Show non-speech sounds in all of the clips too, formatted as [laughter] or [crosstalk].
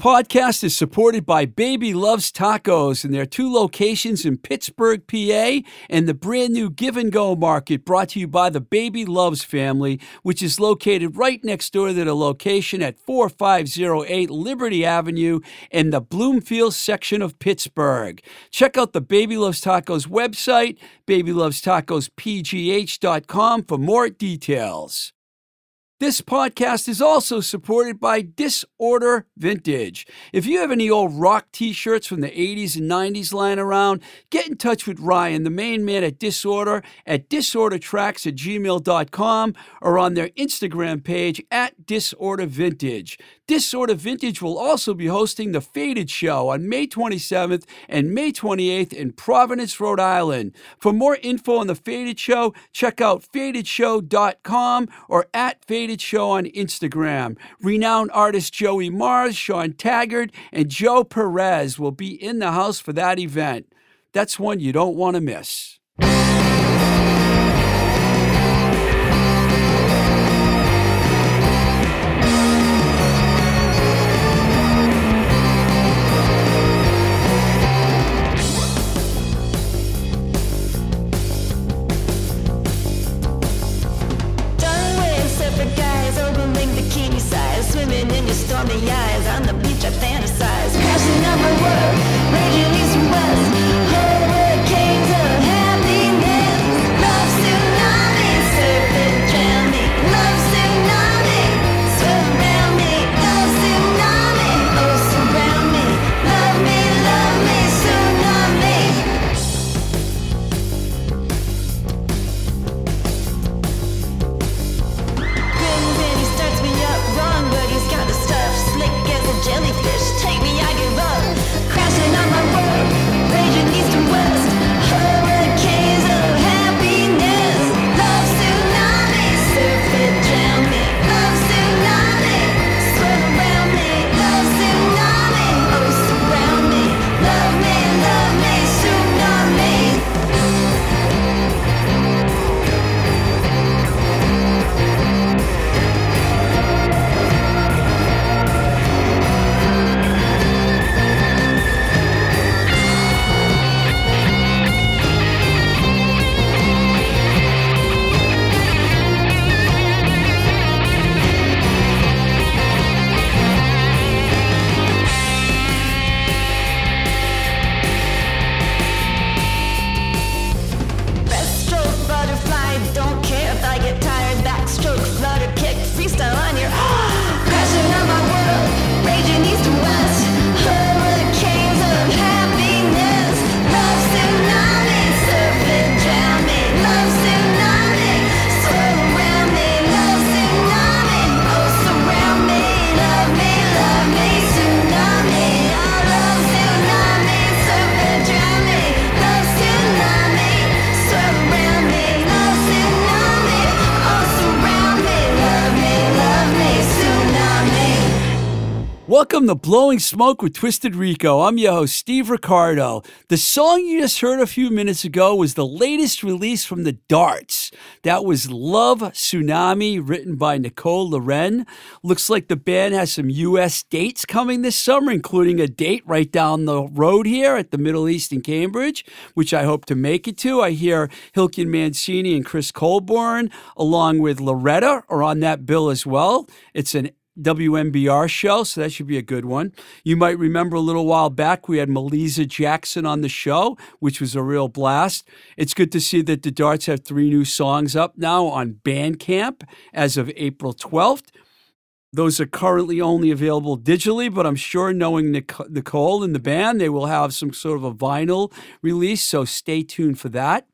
Podcast is supported by Baby Loves Tacos and their two locations in Pittsburgh, PA, and the brand new Give and Go Market brought to you by the Baby Loves family, which is located right next door to the location at 4508 Liberty Avenue in the Bloomfield section of Pittsburgh. Check out the Baby Loves Tacos website, babylovestacospgh.com for more details. This podcast is also supported by Disorder Vintage. If you have any old rock t shirts from the 80s and 90s lying around, get in touch with Ryan, the main man at Disorder, at disordertracks at gmail.com or on their Instagram page at Disorder Vintage. Disorder Vintage will also be hosting the Faded Show on May 27th and May 28th in Providence, Rhode Island. For more info on the Faded Show, check out fadedshow.com or at Faded Show on Instagram. Renowned artist Joey Mars, Sean Taggart, and Joe Perez will be in the house for that event. That's one you don't want to miss. Welcome to Blowing Smoke with Twisted Rico. I'm your host, Steve Ricardo. The song you just heard a few minutes ago was the latest release from the Darts. That was Love Tsunami, written by Nicole Loren. Looks like the band has some U.S. dates coming this summer, including a date right down the road here at the Middle East in Cambridge, which I hope to make it to. I hear Hilton Mancini and Chris Colbourn, along with Loretta, are on that bill as well. It's an WMBR show, so that should be a good one. You might remember a little while back we had Melisa Jackson on the show, which was a real blast. It's good to see that the Darts have three new songs up now on Bandcamp as of April 12th. Those are currently only available digitally, but I'm sure knowing Nicole and the band, they will have some sort of a vinyl release, so stay tuned for that.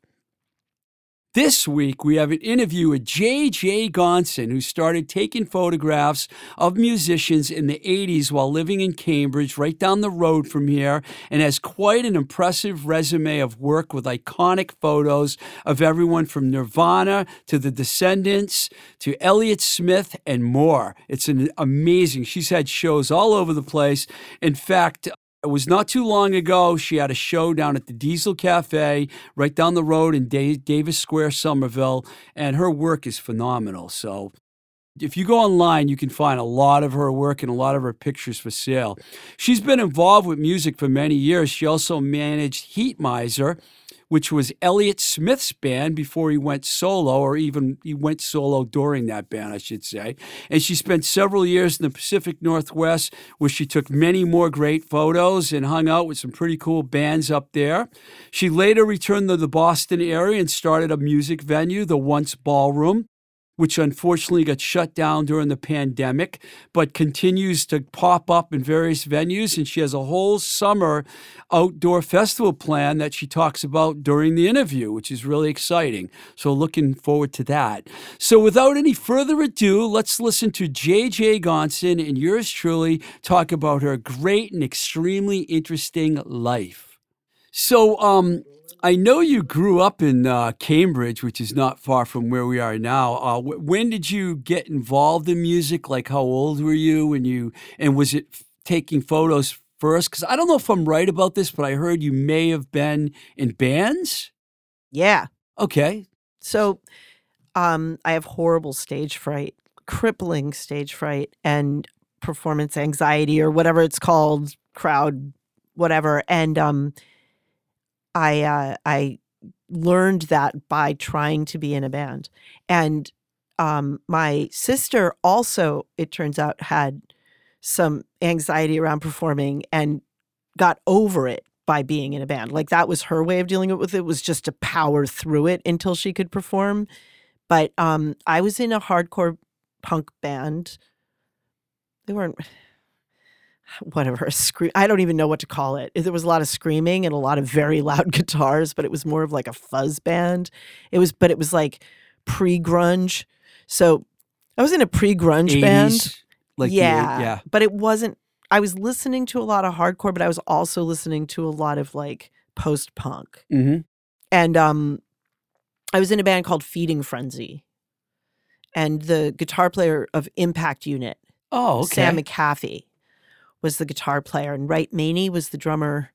This week, we have an interview with J.J. Gonson, who started taking photographs of musicians in the 80s while living in Cambridge, right down the road from here, and has quite an impressive resume of work with iconic photos of everyone from Nirvana to the Descendents to Elliott Smith and more. It's an amazing. She's had shows all over the place. In fact, it was not too long ago. She had a show down at the Diesel Cafe right down the road in Davis Square, Somerville, and her work is phenomenal. So if you go online, you can find a lot of her work and a lot of her pictures for sale. She's been involved with music for many years. She also managed Heatmiser, which was Elliott Smith's band before he went solo, or even he went solo during that band, I should say. And she spent several years in the Pacific Northwest, where she took many more great photos and hung out with some pretty cool bands up there. She later returned to the Boston area and started a music venue, the Once Ballroom which unfortunately got shut down during the pandemic, but continues to pop up in various venues. And she has a whole summer outdoor festival plan that she talks about during the interview, which is really exciting. So, looking forward to that. So, without any further ado, let's listen to JJ Gonson and yours truly talk about her great and extremely interesting life. So, um, I know you grew up in uh, Cambridge, which is not far from where we are now. Uh, wh- when did you get involved in music? Like, how old were you when you, and was it f- taking photos first? Because I don't know if I'm right about this, but I heard you may have been in bands. Yeah. Okay. So um, I have horrible stage fright, crippling stage fright, and performance anxiety, or whatever it's called, crowd, whatever. And um, I uh, I learned that by trying to be in a band. And um, my sister also, it turns out, had some anxiety around performing and got over it by being in a band. Like that was her way of dealing with it was just to power through it until she could perform. But um, I was in a hardcore punk band. They weren't [sighs] whatever scream i don't even know what to call it. There was a lot of screaming and a lot of very [laughs] loud guitars but it was more of like a fuzz band. It was but it was like pre-grunge. So i was in a pre-grunge band. 80s, like the- yeah yeah. but it wasn't i was listening to a lot of hardcore but i was also listening to a lot of like post-punk. Mm-hmm. and um i was in a band called feeding frenzy. And the guitar player of impact unit Oh, okay. Sam McAfee was the guitar player, and Wright Maney was the drummer,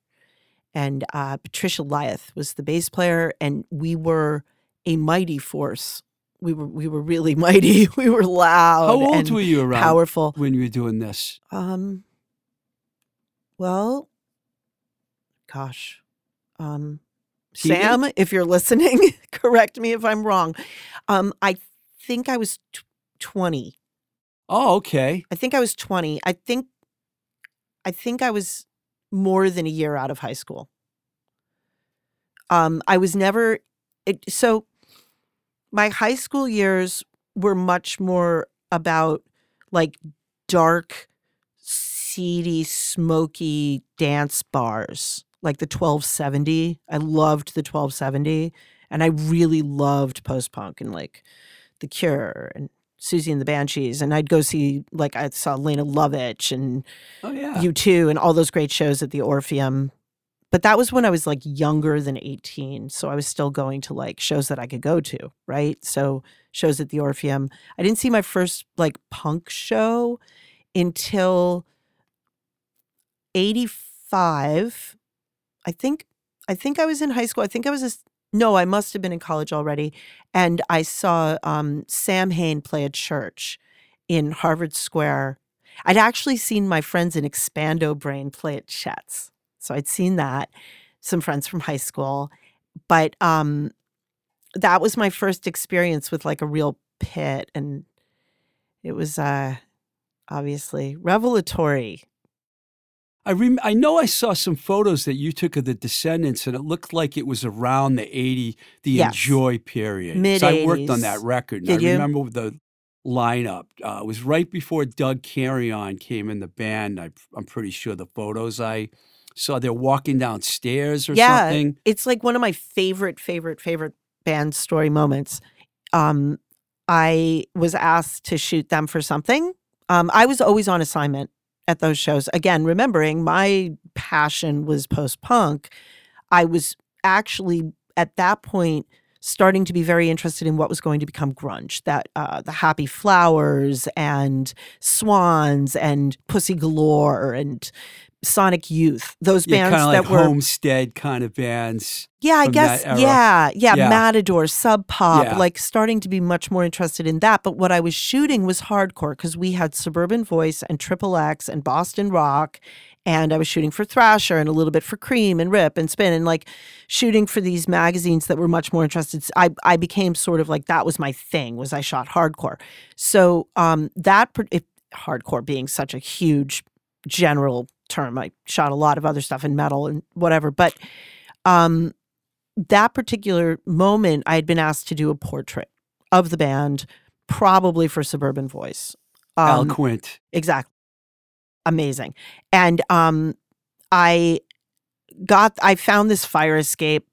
and uh, Patricia Lyeth was the bass player, and we were a mighty force. We were we were really [laughs] mighty. We were loud. how old and were you around Powerful. when you were doing this? Um. Well, gosh, um? Sam, if you're listening, [laughs] correct me if I'm wrong. Um, I think I was tw- twenty. Oh, okay. I think I was 20. I think I think I was more than a year out of high school. Um I was never it, so my high school years were much more about like dark seedy smoky dance bars like the 1270 i loved the 1270 and i really loved post-punk and like the cure and Siouxsie and the Banshees, and I'd go see like I saw Lene Lovich and Oh, yeah. U2, and all those great shows at the Orpheum. But that was when I was like younger than 18. So I was still going to like shows that I could go to, right? So shows at the Orpheum. I didn't see my first like punk show until 85. I think I think I was in high school. I think I was no, I must have been in college already. And I saw um, Samhain play at church in Harvard Square. I'd actually seen my friends in Expando Brain play at Chet's. So I'd seen that, some friends from high school. But um, that was my first experience with like a real pit. And it was uh, obviously revelatory. I rem- I know I saw some photos that you took of the Descendents, and it looked like it was around the eighty, the Yes. Enjoy period. 'Cause I worked on that record. Did I you? remember the lineup. Uh, it was right before Doug Carrion came in the band. I, I'm pretty sure the photos I saw. They're walking downstairs or Yeah. something. It's like one of my favorite, favorite, favorite band story moments. Um, I was asked to shoot them for something. Um, I was always on assignment at those shows. Again, remembering my passion was post punk, I was actually at that point starting to be very interested in what was going to become grunge. That uh, the Happy Flowers and Swans and Pussy Galore and Sonic Youth, those Yeah, bands kind of that like were homestead kind of bands. yeah, I guess yeah, yeah, Yeah. Matador, Sub Pop, Yeah. like starting to be much more interested in that. But what I was shooting was hardcore because we had Suburban Voice and Triple X and Boston Rock, and I was shooting for Thrasher and a little bit for Creem and Rip and Spin and like shooting for these magazines that were much more interested. I I became sort of like that was my thing was I shot hardcore. So um that if, hardcore being such a huge general term, I shot a lot of other stuff in metal and whatever, but um that particular moment, I had been asked to do a portrait of the band, probably for Suburban Voice. Al Um, Quint. exactly. Amazing. And um, I got, I found this fire escape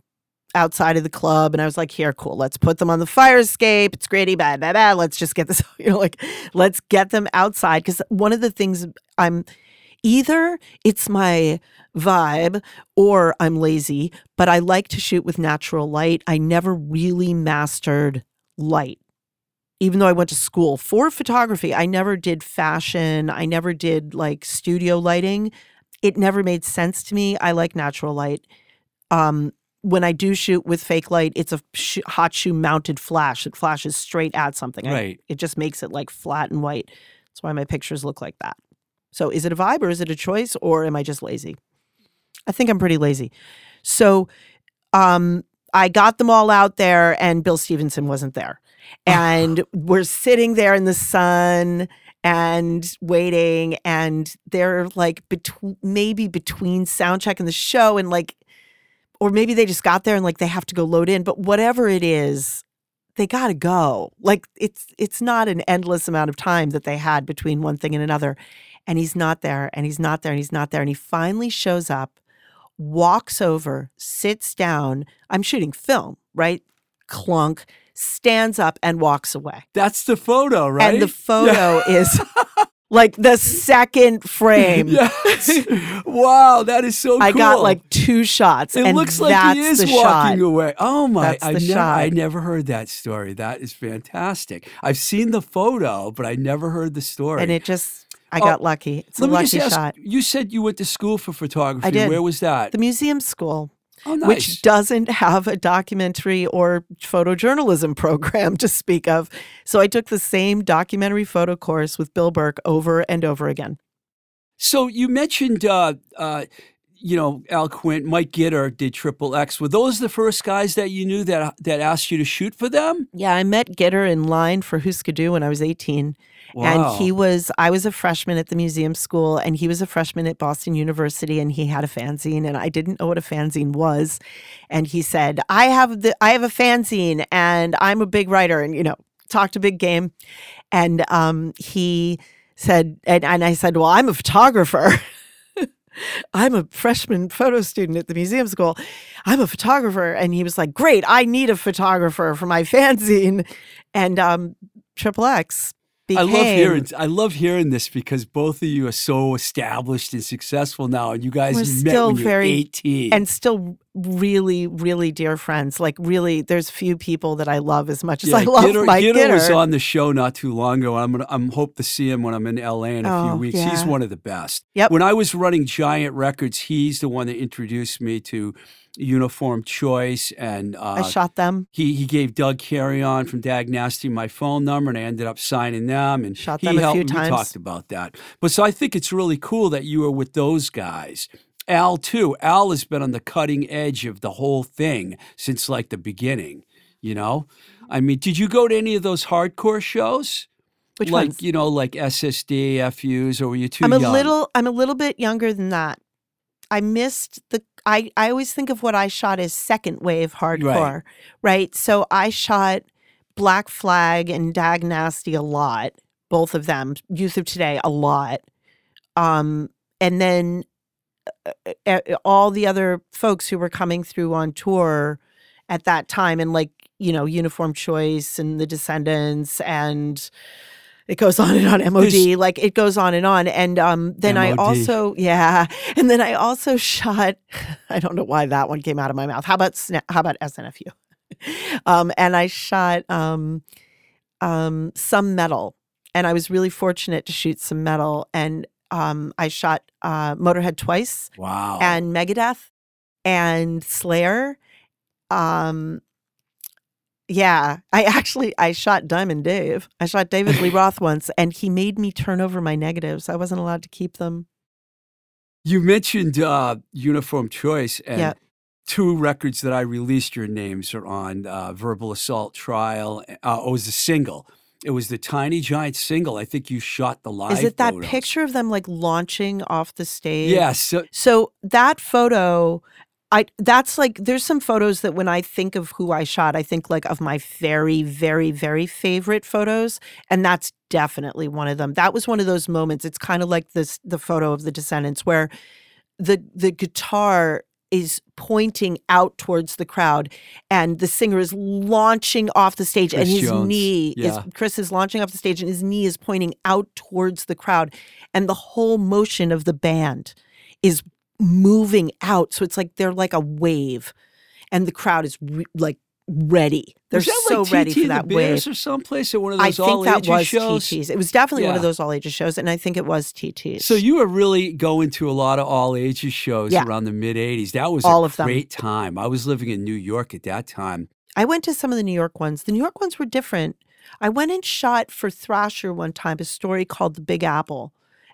outside of the club and I was like, here, cool, let's put them on the fire escape. It's gritty, bad, blah, bad. Let's just get this, [laughs] you know, like, let's get them outside. Because one of the things I'm, either it's my vibe or I'm lazy, but I like to shoot with natural light. I never really mastered light. Even though I went to school for photography, I never did fashion. I never did like studio lighting. It never made sense to me. I like natural light. Um, when I do shoot with fake light, it's a sh- hot shoe mounted flash. It flashes straight at something. I- Right. it just makes it like flat and white. That's why my pictures look like that. So is it a vibe or is it a choice or am I just lazy? I think I'm pretty lazy. So um I got them all out there and Bill Stevenson wasn't there. And we're sitting there in the sun and waiting and they're like between maybe between sound check and the show and like or maybe they just got there and like they have to go load in, but whatever it is, they got to go. Like it's it's not an endless amount of time that they had between one thing and another. And he's not there and he's not there and he's not there and he finally shows up, walks over, sits down. I'm shooting film, right? Clunk, stands up and walks away. That's the photo, right? And the photo is [laughs] like the second frame. Yes. wow, that is so I cool. got like two shots. It and looks like that's he is walking shot. away. Oh my! I never, I never heard that story. That is fantastic. I've seen the photo, but I never heard the story. And it just, I Oh, got lucky. It's a lucky ask. shot. You said you went to school for photography. I did. Where was that? The museum school, oh, nice. which doesn't have a documentary or photojournalism [laughs] program to speak of. So I took the same documentary photo course with Bill Burke over and over again. So you mentioned, uh, uh, you know, Al Quint, Mike Gitter did Triple X. Were those the first guys that you knew that that asked you to shoot for them? Yeah, I met Gitter in line for Hüsker Dü when I was 18. Wow. And he was, I was a freshman at the museum school, and he was a freshman at Boston University, and he had a fanzine, and I didn't know what a fanzine was. And he said, "I have the, I have a fanzine, and I'm a big writer, and you know, talked a big game." And um, he said, and, and I said, "Well, I'm a photographer." [laughs] I'm a freshman photo student at the museum school. I'm a photographer. And he was like, Great, I need a photographer for my [laughs] fanzine. And um, Triple X I love hearing I love hearing this because both of you are so established and successful now, and you guys met still when very- eighteen. and still really, really dear friends. Like really, there's few people that I love as much as I love Gitter, Mike Gitter Gitter. was on the show not too long ago. I'm gonna, I'm hope to see him when I'm in LA in a few Oh, weeks. He's one of the best. Yep. When I was running Giant Records, he's the one that introduced me to Uniform Choice, and uh, I shot them. he he gave Doug Carrion from Dag Nasty my phone number, and I ended up signing them. And Shot he them a helped few me. times. We talked about that. But so I think it's really cool that you were with those guys. Al too. Al has been on the cutting edge of the whole thing since like the beginning. You know, I mean, did you go to any of those hardcore shows? Which like ones? you know, like SSD, FUs, or were you too I'm a young? little. I'm a little bit younger than that. I missed the. I I always think of what I shot as second wave hardcore, right? So I shot Black Flag and Dag Nasty a lot, both of them. Youth of Today a lot, um, and then uh, uh, all the other folks who were coming through on tour at that time, and like you know, Uniform Choice and the Descendents and it goes on and on. Mod There's- like it goes on and on. And um then i also yeah. And then i also shot [laughs] i don't know why that one came out of my mouth. How about Sna- how about snfu [laughs] um and i shot um um some metal. And i was really fortunate to shoot some metal. And Um, I shot uh, Motorhead twice Wow. and Megadeth and Slayer. Um, yeah, I actually I shot Diamond Dave. I shot David Lee [laughs] Roth once, and he made me turn over my negatives. I wasn't allowed to keep them. you mentioned uh, Uniform Choice, and Yeah. two records that I released your names are on uh, Verbal Assault Trial. Uh, it was a single. It was the Tiny Giant single. I think you shot the live. Is it that photos. picture of them like launching off the stage? Yes. so- So that photo, I that's like there's some photos that when I think of who I shot, I think like of my very, very, very favorite photos, and that's definitely one of them. That was one of those moments. It's kind of like this the photo of the Descendents where the the guitar is pointing out towards the crowd and the singer is launching off the stage and his Jones, knee yeah. is Chris is launching off the stage and his knee is pointing out towards the crowd and the whole motion of the band is moving out so it's like they're like a wave and the crowd is re- like ready they're so like ready for that the wave or someplace at one of those I think all that was shows. TTs. It was definitely one of those all ages shows, and I think it was TTs. So you were really going to a lot of all ages shows Yeah. around the mid '80s. That was All a of them. great time. I was living in New York at that time. I went to some of the New York ones. The New York ones were different. I went and shot for Thrasher one time a story called The Big Apple.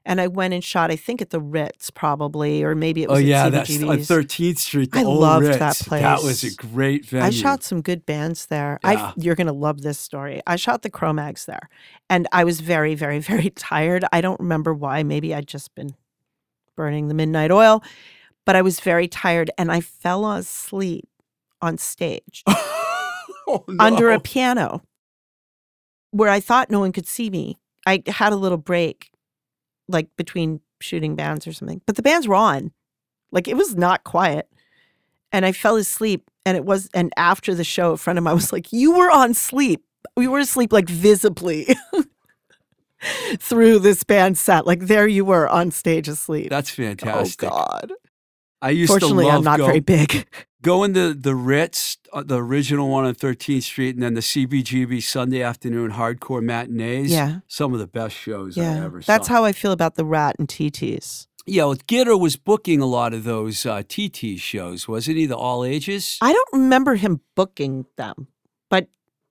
And I went and shot, I think at the Ritz probably, or maybe it Oh was at yeah, that's on 13th Street. The I old loved Ritz. that place. That was a great venue. I shot some good bands there. Yeah. I you're gonna love this story. I shot the Cro-Mags there, and I was very, very, [laughs] very tired. I don't remember why. Maybe I'd just been burning the midnight oil, but I was very tired, and I fell asleep on stage [laughs] oh, no. under a piano where I thought no one could see me. I had a little break, like between shooting bands or something, but the bands were on. Like it was not quiet. And I fell asleep. And it was, and after the show, a friend of mine was like, You were on sleep. We were asleep like visibly [laughs] through this band set. Like there you were on stage asleep. That's fantastic. Oh, God. I used Fortunately, to love I'm not very big. Going to the Ritz, uh, the original one on 13th Street, and then the CBGB Sunday afternoon hardcore matinees. Yeah. Some of the best shows I Yeah. ever saw. That's how I feel about the rat and TTs. Yeah, well, Gitter was booking a lot of those uh, TT shows, wasn't he? The all ages. I don't remember him booking them, but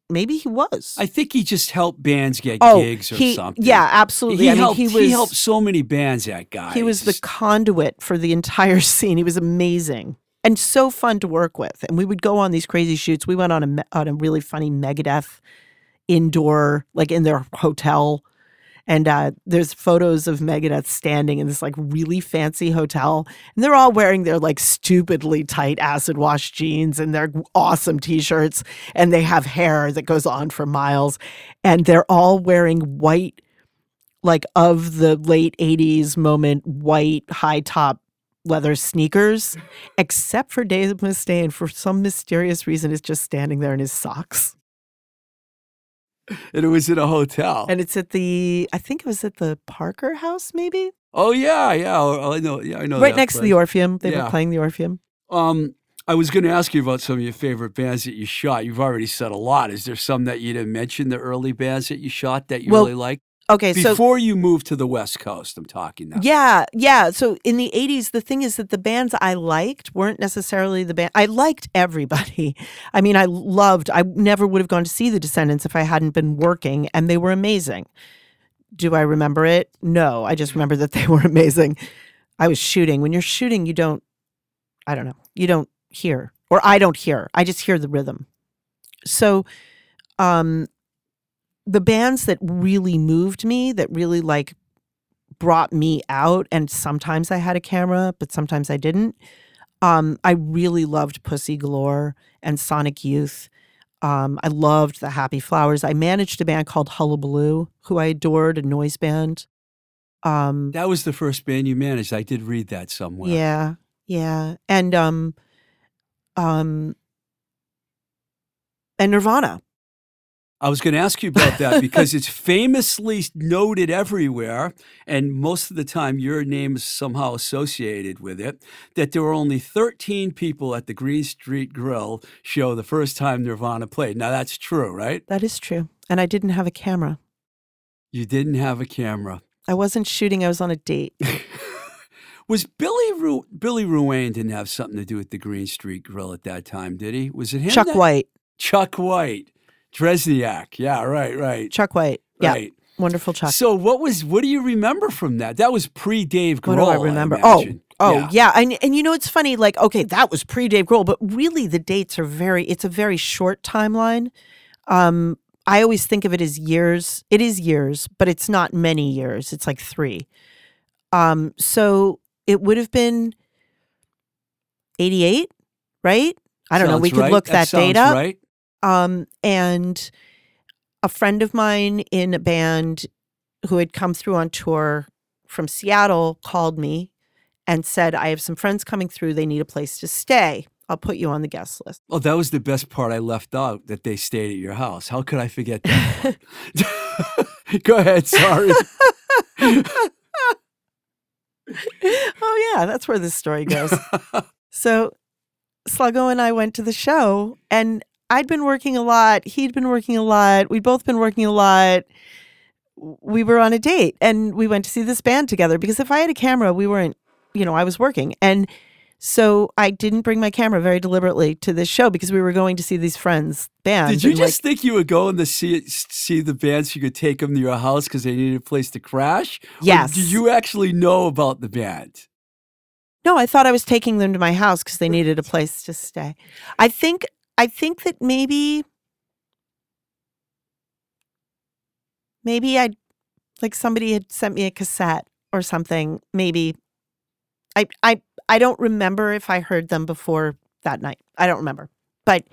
maybe he was. I think he just helped bands get oh, gigs or he, something. yeah, absolutely. he I mean, helped. he was helped so many bands. That guy. he was the conduit for the entire [laughs] scene. He was amazing and so fun to work with. And we would go on these crazy shoots. We went on a on a really funny Megadeth indoor, like in their hotel. And uh, there's photos of Megadeth standing in this like really fancy hotel, and they're all wearing their like stupidly tight acid wash jeans and their awesome t-shirts, and they have hair that goes on for miles, and they're all wearing white, like of the late '80s moment, white high top leather sneakers, except for Dave Mustaine. For some mysterious reason, is just standing there in his socks. and it was in a hotel. And it's at the, I think it was at the Parker House, maybe oh yeah, yeah. oh, I know. Yeah, I know. right next to the Orpheum. They Yeah. were playing the Orpheum. Um, I was going to ask you about some of your favorite bands that you shot. You've already said a lot. Is there some that you didn't mention? The early bands that you shot that you Well, really liked Okay, so before you moved to the West Coast. I'm talking now. yeah, yeah. So in the '80s, the thing is that the bands I liked weren't necessarily the band. I liked everybody. [laughs] I mean, I loved. I never would have gone to see the Descendents if I hadn't been working, and they were amazing. Do I remember it? No, I just remember that they [laughs] were amazing. I was shooting. When you're shooting, you don't. I don't know. You don't hear, or I don't hear. I just hear the rhythm. So, um, the bands that really moved me, that really like brought me out, and sometimes I had a camera, but sometimes I didn't. Um, I really loved Pussy Galore and Sonic Youth. Um, I loved the Happy Flowers. I managed a band called Hullabaloo, who I adored, a noise band. Um, That was the first band you managed. I did read that somewhere. yeah, yeah, and um, um, and Nirvana. I was going to ask you about that [laughs] because it's famously noted everywhere, and most of the time your name is somehow associated with it. That there were only 13 people at the Green Street Grill show the first time Nirvana played. Now that's true, right? That is true, and I didn't have a camera. You didn't have a camera. I wasn't shooting. I was on a date. [laughs] Was Billy Ru- Billy Ruane didn't have something to do with the Green Street Grill at that time, did he? Was it him? Chuck that- White. Chuck White. Dresniak. Yeah, right, right. Chuck White. Yeah. Right. Wonderful Chuck. So what was what do you remember from that? That was pre Dave Grohl. What do I remember? oh, oh Yeah. yeah. And and you know it's funny. Like okay, that was pre Dave Grohl, but really the dates are very. It's a very short timeline. Um, I always think of it as years. It is years, but it's not many years. It's like three. Um, so it would have been eighty eight, right? I don't know. We Sounds could right. look that, sounds date up. Right. Um, and a friend of mine in a band who had come through on tour from Seattle called me and said, I have some friends coming through. They need a place to stay. I'll put you on the guest list. Oh, that was the best part I left out that they stayed at your house. How could I forget that? [laughs] Go ahead. Sorry. [laughs] oh, yeah, that's where this story goes. so Sluggo and I went to the show, and I'd been working a lot. He'd been working a lot. We'd both been working a lot. We were on a date and we went to see this band together because if I had a camera, we weren't, you know, I was working. And so I didn't bring my camera very deliberately to this show because we were going to see these friends' bands. Did you and, like, just think you were going to see see the band so you could take them to your house because they needed a place to crash? Or Yes. did you actually know about the band? No, I thought I was taking them to my house because they needed a place to stay. I think I think that maybe maybe I like somebody had sent me a cassette or something. Maybe I I I don't remember if I heard them before that night. I don't remember. But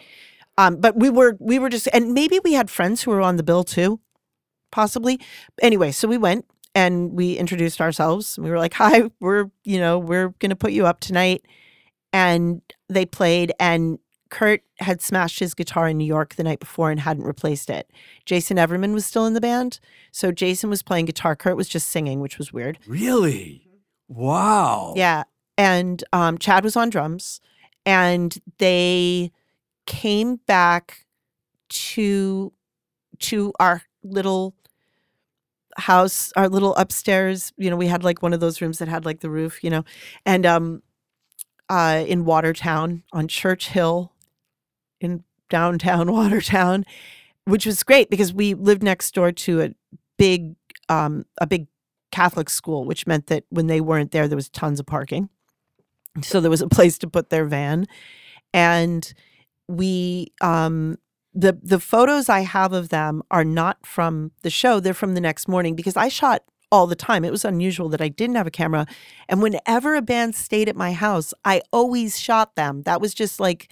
um but we were we were just and maybe we had friends who were on the bill too. Possibly. Anyway, so we went and we introduced ourselves. We were like, "Hi, we're, you know, we're going to put you up tonight." And they played and Kurt had smashed his guitar in New York the night before and hadn't replaced it. Jason Everman was still in the band. So Jason was playing guitar. Kurt was just singing, which was weird. Really? Wow. Yeah. And um, Chad was on drums. And they came back to to our little house, our little upstairs. You know, we had like one of those rooms that had like the roof, you know, and um uh in Watertown on Church Hill in downtown [laughs] Watertown, which was great because we lived next door to a big um a big Catholic school, which meant that when they weren't there, there was tons of parking. So there was a [laughs] place to put their van. And we um the the photos I have of them are not from the show, they're from the next morning because I shot all the time. It was unusual that I didn't have a camera. And whenever a band stayed at my house, I always shot them. That was just like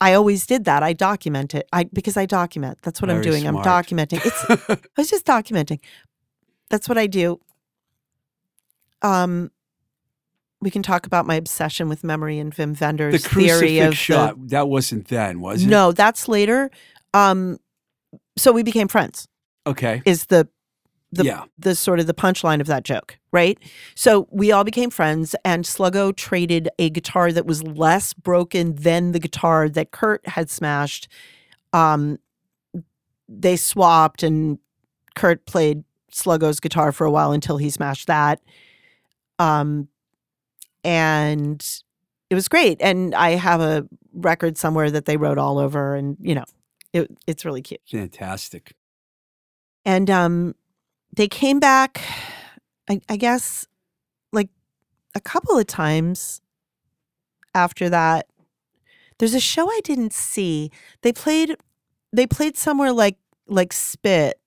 I always did that. I document it. I because I document. That's what I'm Very doing. I'm documenting. It's [laughs] I was just documenting. That's what I do. Um, we can talk about my obsession with memory and Wim Wenders the theory of the- shot. that wasn't then, was it? no, that's later. Um, so we became friends. Okay. Is the the yeah. the sort of the punchline of that joke, right? So we all became friends, and Sluggo traded a guitar that was less broken than the guitar that Kurt had smashed. Um, they swapped, and Kurt played Sluggo's guitar for a while until he smashed that. Um, and it was great. And I have a record somewhere that they wrote all over, and you know, it, it's really cute Fantastic. and um they came back I, I guess like a couple of times after that. There's a show i didn't see. They played they played somewhere like like spit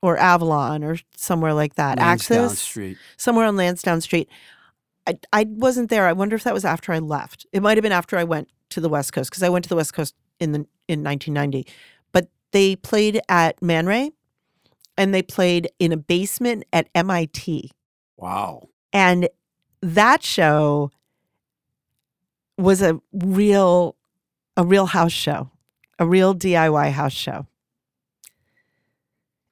or avalon or somewhere like that. Lansdowne axis Street. somewhere on lansdowne street. I, I wasn't there. I wonder if that was after i left. It might have been after i went to the west coast because i went to the west coast in the in 1990 but they played at man ray and they played in a basement at MIT. Wow. And that show was a real a real house show, a real DIY house show.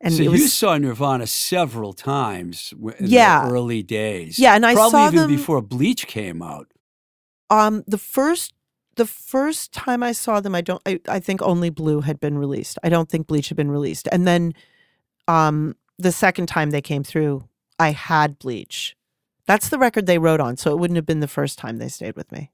And so was you saw Nirvana several times in Yeah. the early days. Yeah, and I Probably saw even them- before Bleach came out. um the first the first time I saw them I don't I, I think only Blue had been released. I don't think Bleach had been released. And then um the second time they came through I had bleach. That's the record they wrote on, so it wouldn't have been the first time they stayed with me.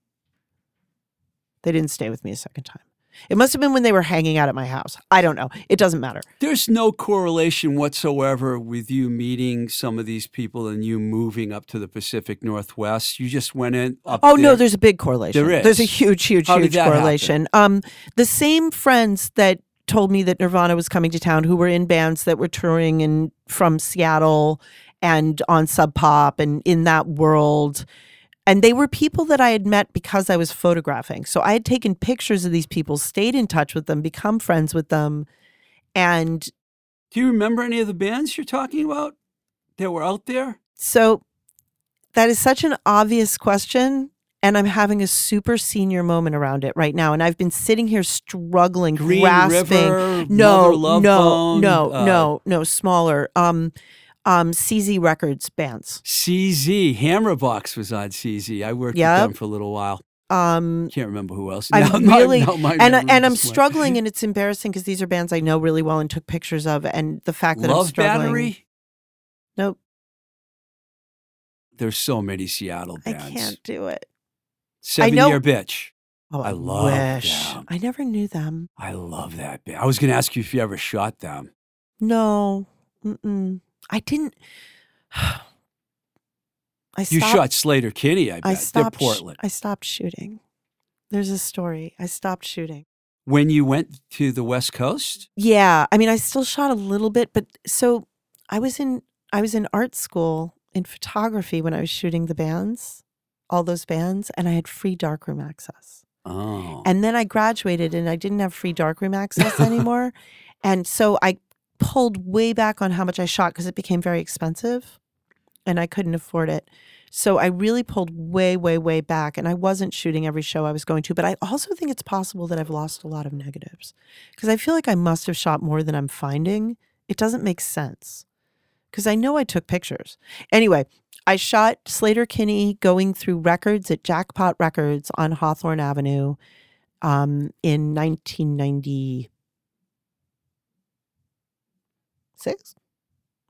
They didn't stay with me a second time. It must have been when they were hanging out at my house. I don't know. It doesn't matter. There's no correlation whatsoever with you meeting some of these people and you moving up to the Pacific Northwest. You just went in up Oh no, there's a big correlation. There There's a huge, huge, How huge correlation. Um, the same friends that told me that Nirvana was coming to town, who were in bands that were touring and from Seattle and on Sub Pop and in that world. And they were people that I had met because I was photographing. So I had taken pictures of these people, stayed in touch with them, become friends with them. And Do you remember any of the bands you're talking about that were out there? So that is such an obvious question. And I'm having a super senior moment around it right now. And I've been sitting here struggling, Green grasping. River, no, Love no, Bone, no, uh, no, no, smaller. Um, um, CZ Records bands. CZ, Hammerbox was on CZ. I worked Yep. with them for a little while. Um, Can't remember who else. [laughs] I'm now- really and I- and I'm struggling, [laughs] and it's embarrassing because these are bands I know really well and took pictures of, and the fact that I'm Love struggling. Battery. Nope, There's so many Seattle bands. I can't do it. Seven know- Year Bitch. Oh, I I, love wish them. I never knew them. I love that band. I was going to ask you if you ever shot them. No, mm-mm. I didn't. [sighs] I You shot Sleater-Kinney, I bet. I stopped. Portland. I stopped shooting. There's a story. I stopped shooting. when you went to the West Coast? Yeah, I mean, I still shot a little bit, but so I was in I was in art school in photography when I was shooting the bands, all those bands, and I had free darkroom access. Oh. And then I graduated and I didn't have free darkroom access [laughs] anymore. and so I pulled way back on how much I shot because it became very expensive and I couldn't afford it. So I really pulled way, way, way back. And I wasn't shooting every show I was going to. But I also think it's possible that I've lost a lot of negatives because I feel like I must have shot more than I'm finding. It doesn't make sense because I know I took pictures. Anyway, I shot Sleater-Kinney going through records at Jackpot Records on Hawthorne Avenue um, in 1996.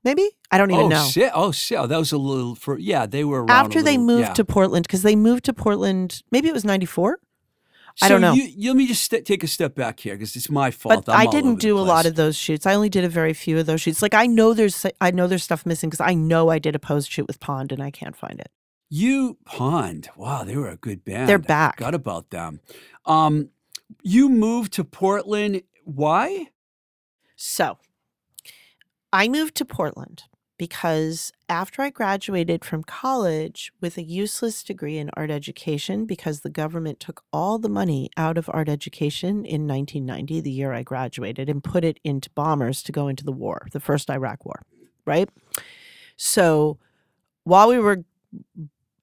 Maybe? I don't even oh, know. si- oh, shit. oh, shit that was a little for yeah. They were After they little- moved yeah. to Portland, because they moved to Portland, maybe it was 94. I don't know. You, you- let me just st- take a step back here because it's my fault. But I'm I didn't do a lot of those shoots. I only did a very few of those shoots. Like I know there's I know there's stuff missing because I know I did a post shoot with Pond and I can't find it. You Pond. Wow, they were a good band. They're I back. Forgot about them. Um, you moved to Portland. Why? So I moved to Portland because after I graduated from college with a useless degree in art education, because the government took all the money out of art education in 1990, the year I graduated, and put it into bombers to go into the war, the first Iraq war, right? So while we were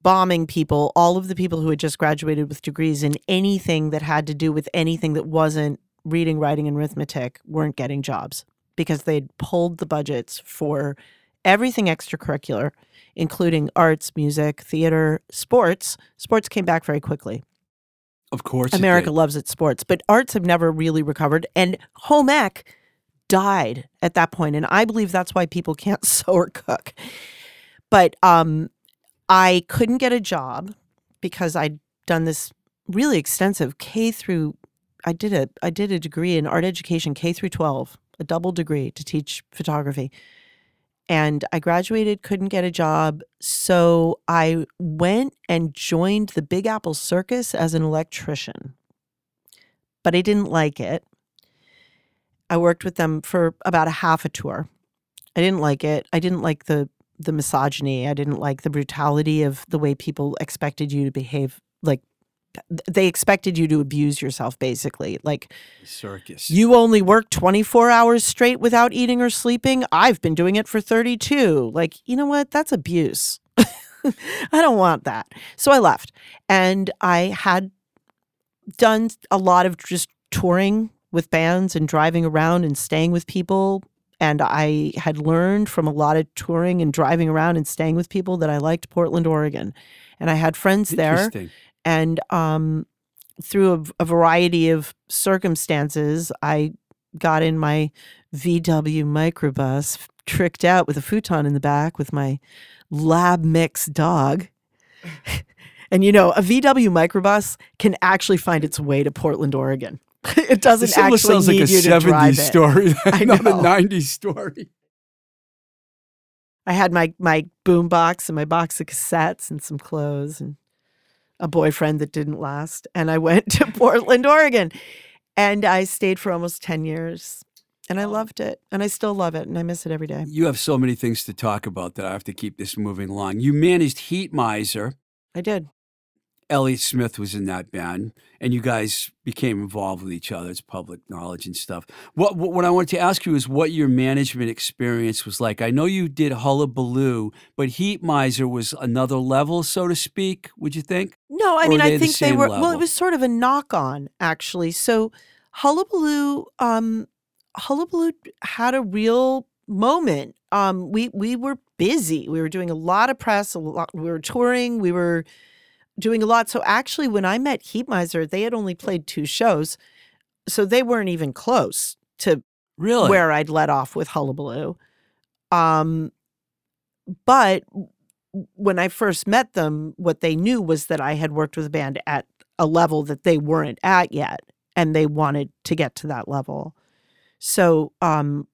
bombing people, all of the people who had just graduated with degrees in anything that had to do with anything that wasn't reading, writing, and arithmetic weren't getting jobs because they'd pulled the budgets for everything extracurricular, including arts, music, theater, sports. Sports came back very quickly. Of course, America loves its sports, but arts have never really recovered. And home ec died at that point, and I believe that's why people [laughs] can't sew or cook. But um, I couldn't get a job because I'd done this really extensive K through. I did a I did a degree in art education K through twelve, a double degree to teach photography. And I graduated, couldn't get a job. So I went and joined the Big Apple Circus as an electrician. But I didn't like it. I worked with them for about a half a tour. I didn't like it. I didn't like the the misogyny. I didn't like the brutality of the way people expected you to behave. Like they expected you to abuse yourself basically. Like circus. you only work 24 hours straight without eating or sleeping. I've been doing it for 32. Like, you know what? That's abuse. [laughs] I don't want that. So I left. And I had done a lot of just touring with bands and driving around and staying with people. And I had learned from a lot of touring and driving around and staying with people that I liked Portland, Oregon. And I had friends there Interesting. And um, through a, a variety of circumstances, I got in my VW microbus tricked out with a futon in the back with my lab mix dog. [laughs] and you know, a VW microbus can actually find its way to Portland, Oregon. [laughs] it doesn't This actually sounds like need a you to drive 70s it. story, [laughs] not a know. 90s story. I had my my boom box and my box of cassettes and some clothes and a boyfriend that didn't last. And I went to [laughs] Portland, Oregon. And I stayed for almost 10 years. And I loved it. And I still love it. And I miss it every day. You have so many things to talk about that I have to keep this moving along. You managed Heatmiser. I did. Elliott Smith was in that band, and you guys became involved with each other. It's public knowledge and stuff. What, what what I wanted to ask you is what your management experience was like. I know you did Hullabaloo, but Heatmiser was another level, so to speak. Would you think? No, I mean, they I the think they same were, well, it was sort of a knock on, actually. So Hullabaloo, um, Hullabaloo had a real moment. Um, we, we were busy. We were doing a lot of press, a lot, we were touring, we were doing a lot. So actually, when I met Heatmiser, they had only played two shows. So they weren't even close to Really? where I'd let off with Hullabaloo. Um, but when I first met them, what they knew was that I had worked with a band at a level that they weren't at yet, and they wanted to get to that level. So um,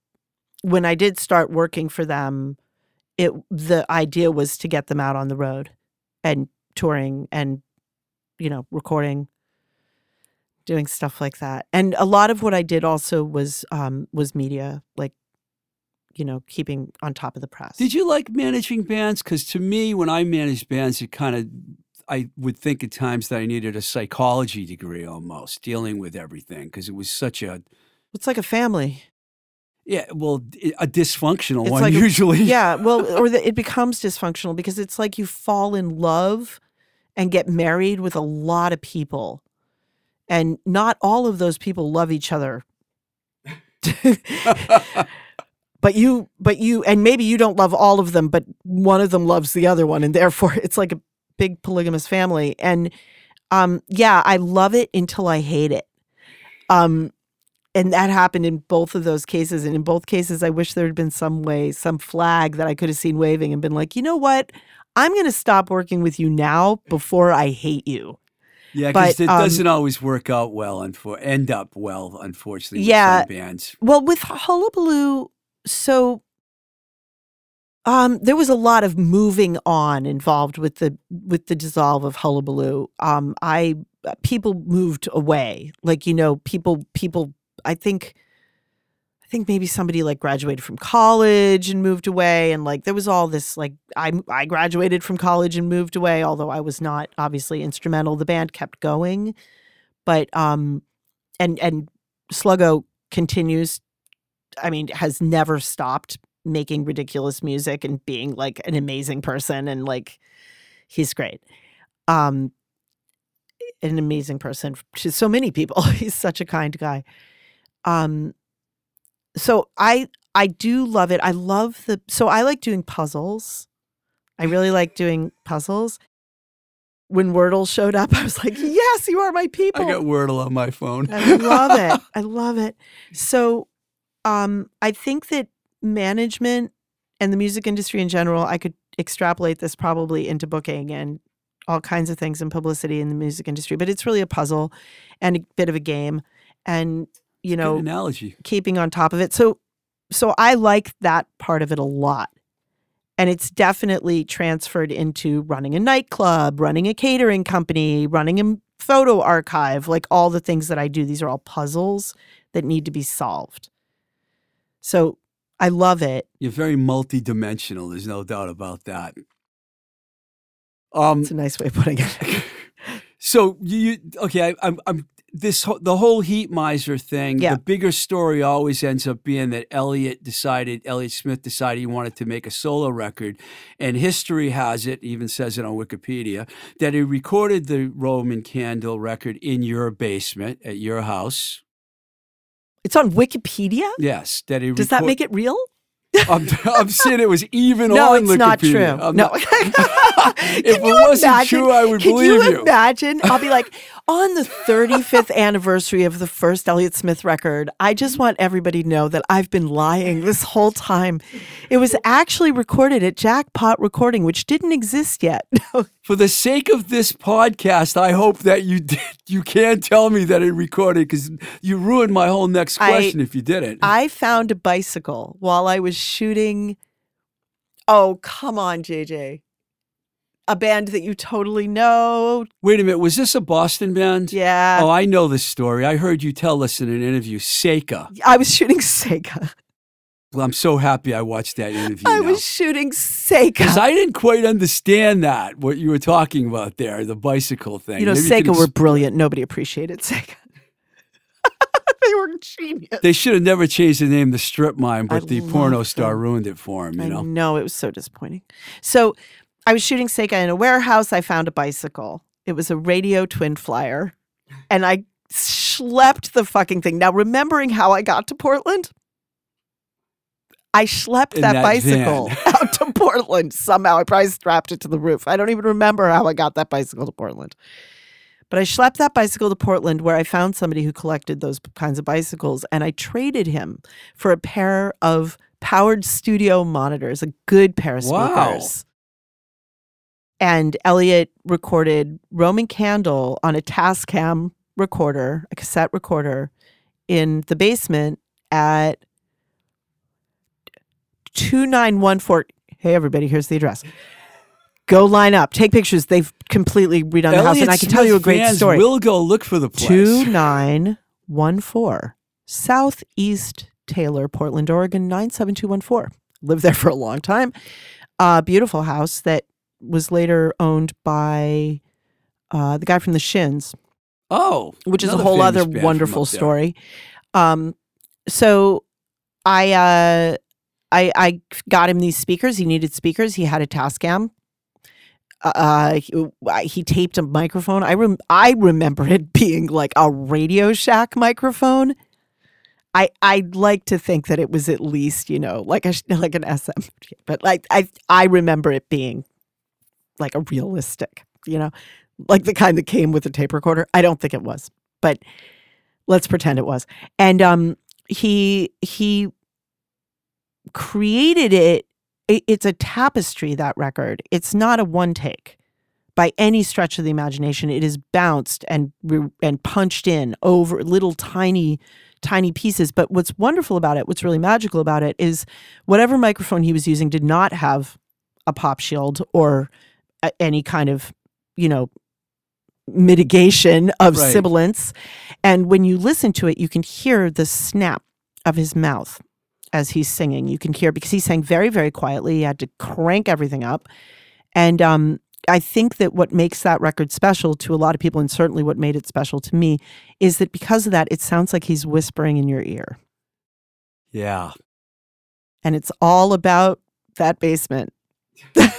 when I did start working for them, it the idea was to get them out on the road and touring and you know recording doing stuff like that. And a lot of what i did also was um was media like you know keeping on top of the press. Did you like managing bands? Because to me, when I managed bands, it kind of, I would think at times that I needed a psychology degree almost, dealing with everything, because it was such a, it's like a family yeah, well, a dysfunctional It's one like usually. [laughs] yeah well or the, it becomes dysfunctional because it's like you fall in love and get married with a lot of people. And not all of those people love each other. [laughs] But you but you and maybe you don't love all of them but one of them loves the other one and therefore it's like a big polygamous family. And um yeah i love it until i hate it. Um and that happened in both of those cases and in both cases i wish there had been some way some flag that i could have seen waving and been like you know what i'm going to stop working with you now before i hate you Yeah, because it um, doesn't always work out well, and for end up well, unfortunately. Yeah. bands. Well, with Hullabaloo, so um, there was a lot of moving on involved with the with the dissolve of Hullabaloo. Um, I people moved away, like you know, people people. I think, I think maybe somebody like graduated from college and moved away, and like there was all this like I I graduated from college and moved away, although I was not obviously instrumental. The band kept going, but um, and and Sluggo continues I mean, has never stopped making ridiculous music and being like an amazing person and like he's great. Um an amazing person to so many people. [laughs] he's such a kind guy. Um so I I do love it. I love the so I like doing puzzles. I really like doing puzzles. When Wordle showed up, [laughs] I was like, [laughs] "Yes, you are my people." I got Wordle on my phone. I love it. [laughs] I love it. So, um, I think that management and the music industry in general, I could extrapolate this probably into booking and all kinds of things in publicity in the music industry, but it's really a puzzle and a bit of a game and, you Good know, analogy. keeping on top of it. So, so I like that part of it a lot. And it's definitely transferred into running a nightclub, running a catering company, running a photo archive, like all the things that I do. These are all puzzles that need to be solved. So I love it. You're very multidimensional. There's no doubt about that. Um, It's a nice way of putting it. [laughs] So you, you okay? I, I'm, I'm this the whole Heatmiser thing. Yeah. The bigger story always ends up being that Elliott decided, Elliott Smith decided he wanted to make a solo record, and history has it, even says it on Wikipedia, that he recorded the Roman Candle record in your basement at your house. It's on Wikipedia. Yes, that he. Does that make it real? I'm, I'm [laughs] saying it was even No, on it's not true. I'm no. not- [laughs] if it wasn't imagine- true, I would believe you you. imagine? I'll be like, on the 35th anniversary of the first Elliott Smith record, I just want everybody to know that I've been lying this whole time. It was actually recorded at Jackpot Recording, which didn't exist yet. [laughs] For the sake of this podcast, I hope that you did. You can't tell me that it recorded because you ruined my whole next I- question if you didn't. I found a bicycle while I was shooting. Oh, come on, JJ. A band that you totally know. Wait a minute, was this a Boston band? Yeah. Oh, I know this story. I heard you tell us in an interview. Seka. I was shooting Seka. Well, I'm so happy I watched that interview. I now. was shooting Seka. Because I didn't quite understand that, what you were talking about there, the bicycle thing. You know, Maybe you were brilliant. Nobody appreciated Seka. [laughs] they were genius. They should have never changed the name to Strip Mind, but I the porno love star ruined it for him, you I know? know it was so disappointing. So I was shooting Seka in a warehouse. I found a bicycle. It was a radio twin flyer, and I schlepped the fucking thing. Now, remembering how I got to Portland, I schlepped that, that bicycle van. [laughs] out to Portland somehow. I probably strapped it to the roof. I don't even remember how I got that bicycle to Portland. But I schlepped that bicycle to Portland where I found somebody who collected those kinds of bicycles and I traded him for a pair of powered studio monitors, a good pair of Wow. And Elliott recorded Roman Candle on a Tascam recorder, a cassette recorder, in the basement at 2914. Hey, everybody, here's the address. Go line up, take pictures. They've completely redone the house, and I can tell you a great fans story. We'll go look for the place. 2914 Southeast Taylor, Portland, Oregon 97214. Lived there for a long time. Uh, beautiful house that was later owned by uh, the guy from the Shins, Oh, which is a whole other wonderful story. Um, so I, uh, I I got him these speakers. He needed speakers. He had a Tascam. Uh, he, he taped a microphone. I rem- I remember it [laughs] being like a Radio Shack microphone. I I'd like to think that it was at least you know like a like an SM, but like I I remember it being like a realistic, you know, like the kind that came with a tape recorder. I don't think it was, but let's pretend it was. And um, he he created it. it- It's a tapestry. That record. It's not a one take by any stretch of the imagination. It is bounced and and punched in over little tiny tiny pieces. But what's wonderful about it, what's really magical about it, is whatever microphone he was using did not have a pop shield or any kind of you know mitigation of Right. sibilance and when you listen to it you can hear the snap of his mouth as he's singing you can hear because he sang very very quietly he had to crank everything up and um I think that what makes that record special to a lot of people, and certainly what made it special to me, is that because of that, it sounds like he's whispering in your ear. Yeah, And it's all about that basement.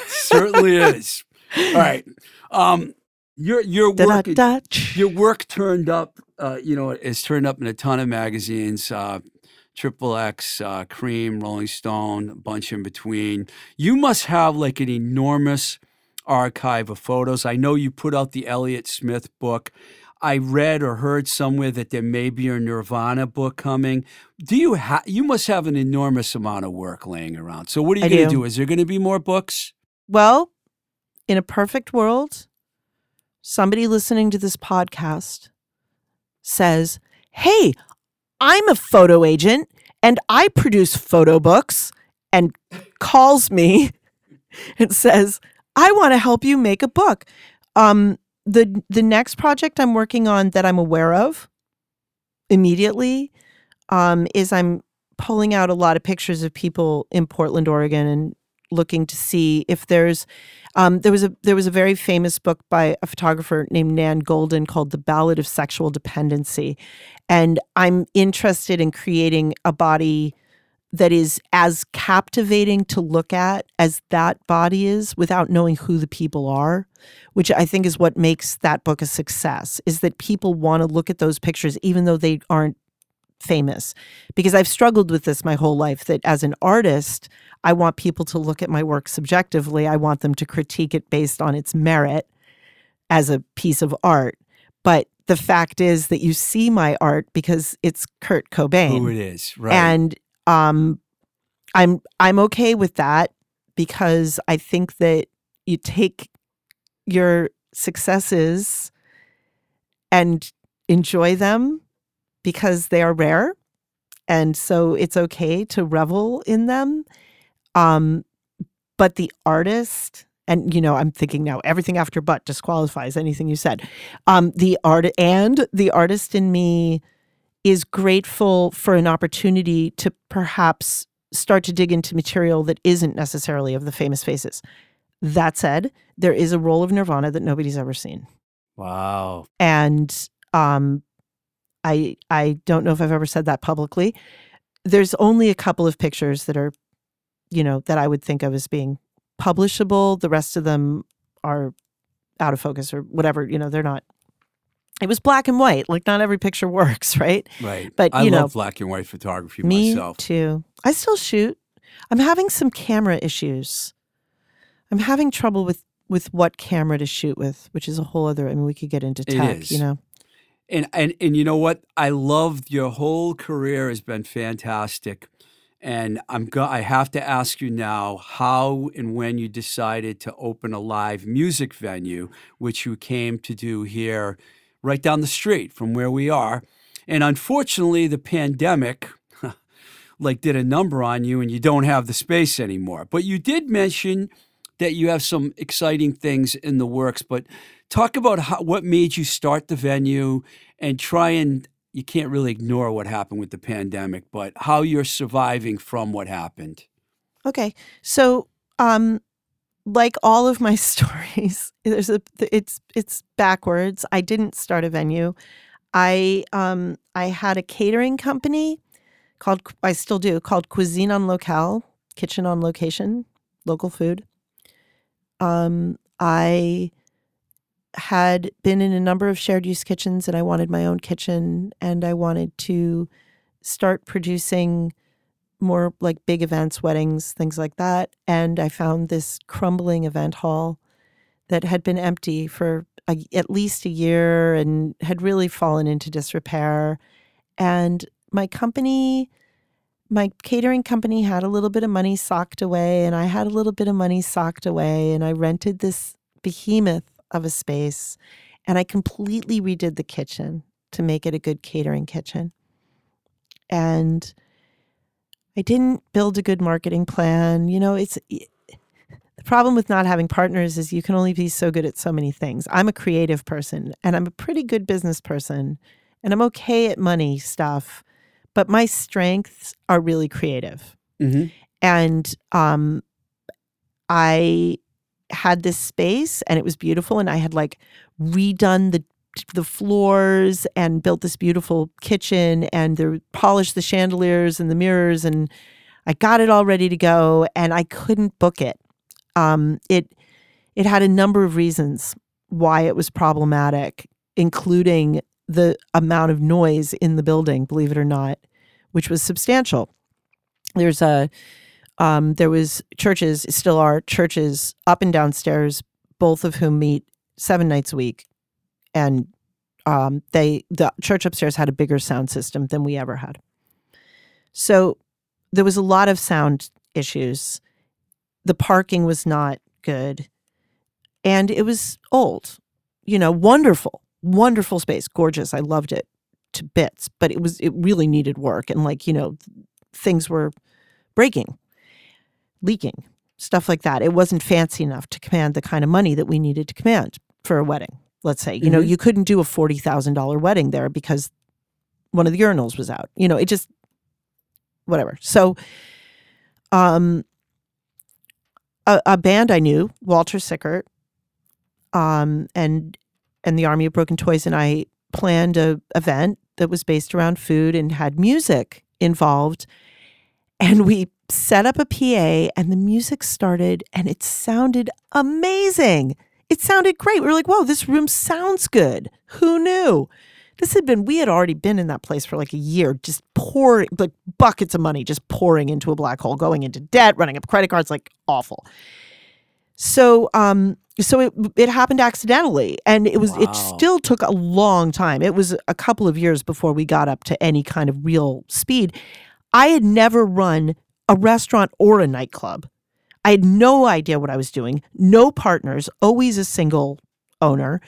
certainly is. All right. Um, your your work your work turned up. Uh, you know, is turned up in a ton of magazines. Uh, Triple X, uh, Creem, Rolling Stone, a bunch in between. You must have like an enormous archive of photos. I know you put out the Elliott Smith book. I read or heard somewhere that there may be a Nirvana book coming. Do you have? You must have an enormous amount of work laying around. So what are you going to do. do? Is there going to be more books? Well, in a perfect world, somebody listening to this podcast says, Hey, I'm a photo agent and I produce photo books, and calls me [laughs] and says, I want to help you make a book. Um, the the next project I'm working on that I'm aware of immediately um, is I'm pulling out a lot of pictures of people in Portland, Oregon, and looking to see if there's um, there was a there was a very famous book by a photographer named Nan Goldin called The Ballad of Sexual Dependency, and I'm interested in creating a body that is as captivating to look at as that body is without knowing who the people are which i think is what makes that book a success is that people want to look at those pictures even though they aren't famous because i've struggled with this my whole life that as an artist i want people to look at my work subjectively i want them to critique it based on its merit as a piece of art but the fact is that you see my art because it's Kurt Cobain. Who it is, right? And um I'm I'm okay with that because I think that you take your successes and enjoy them because they are rare. And so it's okay to revel in them. Um but the artist and you know i'm thinking now everything after but disqualifies anything you said um the art and the artist in me is grateful for an opportunity to perhaps start to dig into material that isn't necessarily of the famous faces that said there is a role of nirvana that nobody's ever seen wow. and um i i don't know if i've ever said that publicly. There's only a couple of pictures that are you know that i would think of as being publishable. The rest of them are out of focus or whatever you know they're not it was black and white. Like not every picture [laughs] works right? Right. But, I you know, love black and white photography me myself. too. I still shoot. I'm having some camera issues. I'm having trouble with with what camera to shoot with which is a whole other i mean we could get into It tech is. you know And and and you know what? I love your whole career has been fantastic. And I'm go- I have to ask you now how and when you decided to open a live music venue, which you came to do here right down the street from where we are. And unfortunately, the pandemic [laughs] like did a number on you and you don't have the space anymore. But you did mention that you have some exciting things in the works, but talk about how, what made you start the venue and try and you can't really ignore what happened with the pandemic, but how you're surviving from what happened. Okay. So, um, like all of my [laughs] stories, there's a it's it's backwards. I didn't start a venue. I um I had a catering company called I still do called Cuisine en Locale, kitchen on location, local food. Um, I had been in a number of shared use kitchens and I wanted my own kitchen and I wanted to start producing more like big events, weddings, things like that. And I found this crumbling event hall that had been empty for a, at least a year and had really fallen into disrepair. And my company, my catering company had a little bit of money socked away, and I had a little bit of money socked away. And I rented this behemoth of a space and I completely redid the kitchen to make it a good catering kitchen. And I didn't build a good marketing plan. You know, it's the problem with not having partners is you can only be so good at so many things. I'm a creative person and I'm a pretty good business person and I'm okay at money stuff, but my strengths are really creative. Mm-hmm. And um I had this space and it was beautiful and I had like redone the the floors and built this beautiful kitchen and polished the chandeliers and the mirrors and I got it all ready to go and I couldn't book it. Um, it it had a number of reasons why it was problematic, including the amount of noise in the building, believe it or not, which was substantial. There's a um, there was churches, still are churches up and downstairs, both of whom meet seven nights a week, and um, they the church upstairs had a bigger sound system than we ever had. So there was a lot of sound issues. The parking was not good, and it was old. You know, wonderful, wonderful space, gorgeous. I loved it to bits, but it was it really needed work, and like you know, things were breaking, leaking, stuff like that. It wasn't fancy enough to command the kind of money that we needed to command for a wedding. Let's say, you know, Mhm. you couldn't do a forty thousand dollar wedding there because one of the urinals was out. You know, it just whatever. So, um, a, a band I knew, Walter Sickert, um, and and the Army of Broken Toys, and I planned a event that was based around food and had music involved, and we set up a PA, and the music started, and it sounded amazing. It sounded great. We were like, "Whoa, this room sounds good." Who knew? This had been, we had already been in that place for like a year, just pouring, like buckets of money, just pouring into a black hole, going into debt, running up credit cards, like awful. So um so it it happened accidentally and it was it still took a long time. It was a couple of years before we got up to any kind of real speed. I had never run a restaurant or a nightclub. I had no idea what I was doing, no partners, always a single owner.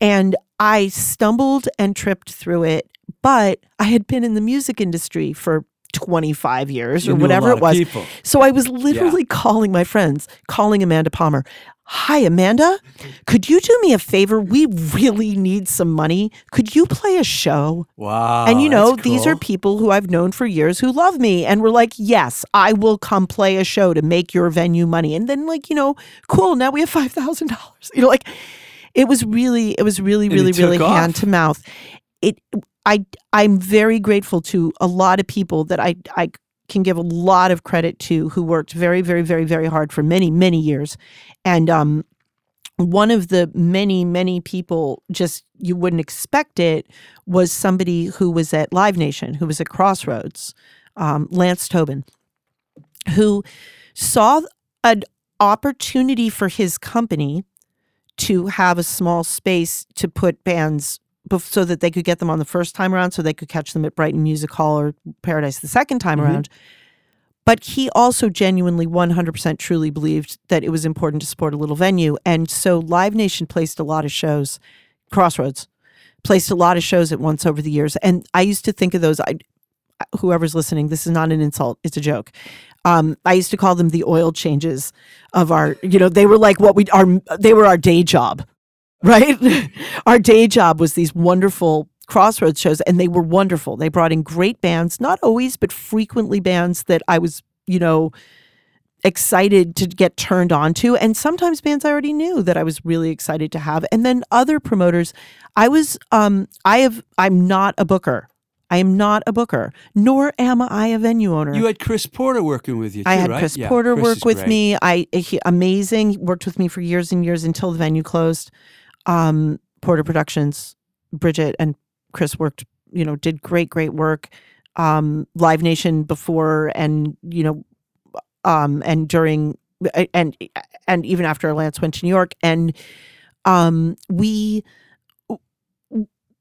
And I stumbled and tripped through it, but I had been in the music industry for 25 years You or whatever it was. So I was literally calling my friends, calling Amanda Palmer. Hi, Amanda. Could you do me a favor? We really need some money. Could you play a show? Wow. and you know, that's these are people who I've known for years who love me and were like, yes, I will come play a show to make your venue money. And then, like, you know, cool, now we have $5,000. You know, like, it was really, it was really, really, really hand to mouth. It, I, I'm very grateful to a lot of people that I, I can give a lot of credit to who worked very, very, very, very hard for many, many years. And, um, one of the many, many people just you wouldn't expect it was somebody who was at Live Nation, who was at Crossroads, um, Lance Tobin, who saw an opportunity for his company to have a small space to put bands so that they could get them on the first time around, so they could catch them at Brighton Music Hall or Paradise the second time Mhm. around. But he also genuinely 100% truly believed that it was important to support a little venue. And so Live Nation placed a lot of shows, Crossroads placed a lot of shows at once over the years. And I used to think of those, I, whoever's listening, this is not an insult, it's a joke. Um, I used to call them the oil changes of our, you know, they were like what we, our, they were our day job, right? [laughs] our day job was these wonderful crossroads shows and they were wonderful. They brought in great bands, not always, but frequently bands that I was, you know, excited to get turned on to and sometimes bands I already knew that I was really excited to have and then other promoters I was um I have I'm not a booker I am not a booker nor am I a venue owner You had Chris Porter working with you. Too, I had right? Chris Yeah, Porter Chris work with great. me. I he, amazing He worked with me for years and years until the venue closed. Um, Porter Productions, Bridget and Chris worked. You know, did great, great work. Um, Live Nation before and you know, um, and during and and even after Lance went to New York and um, we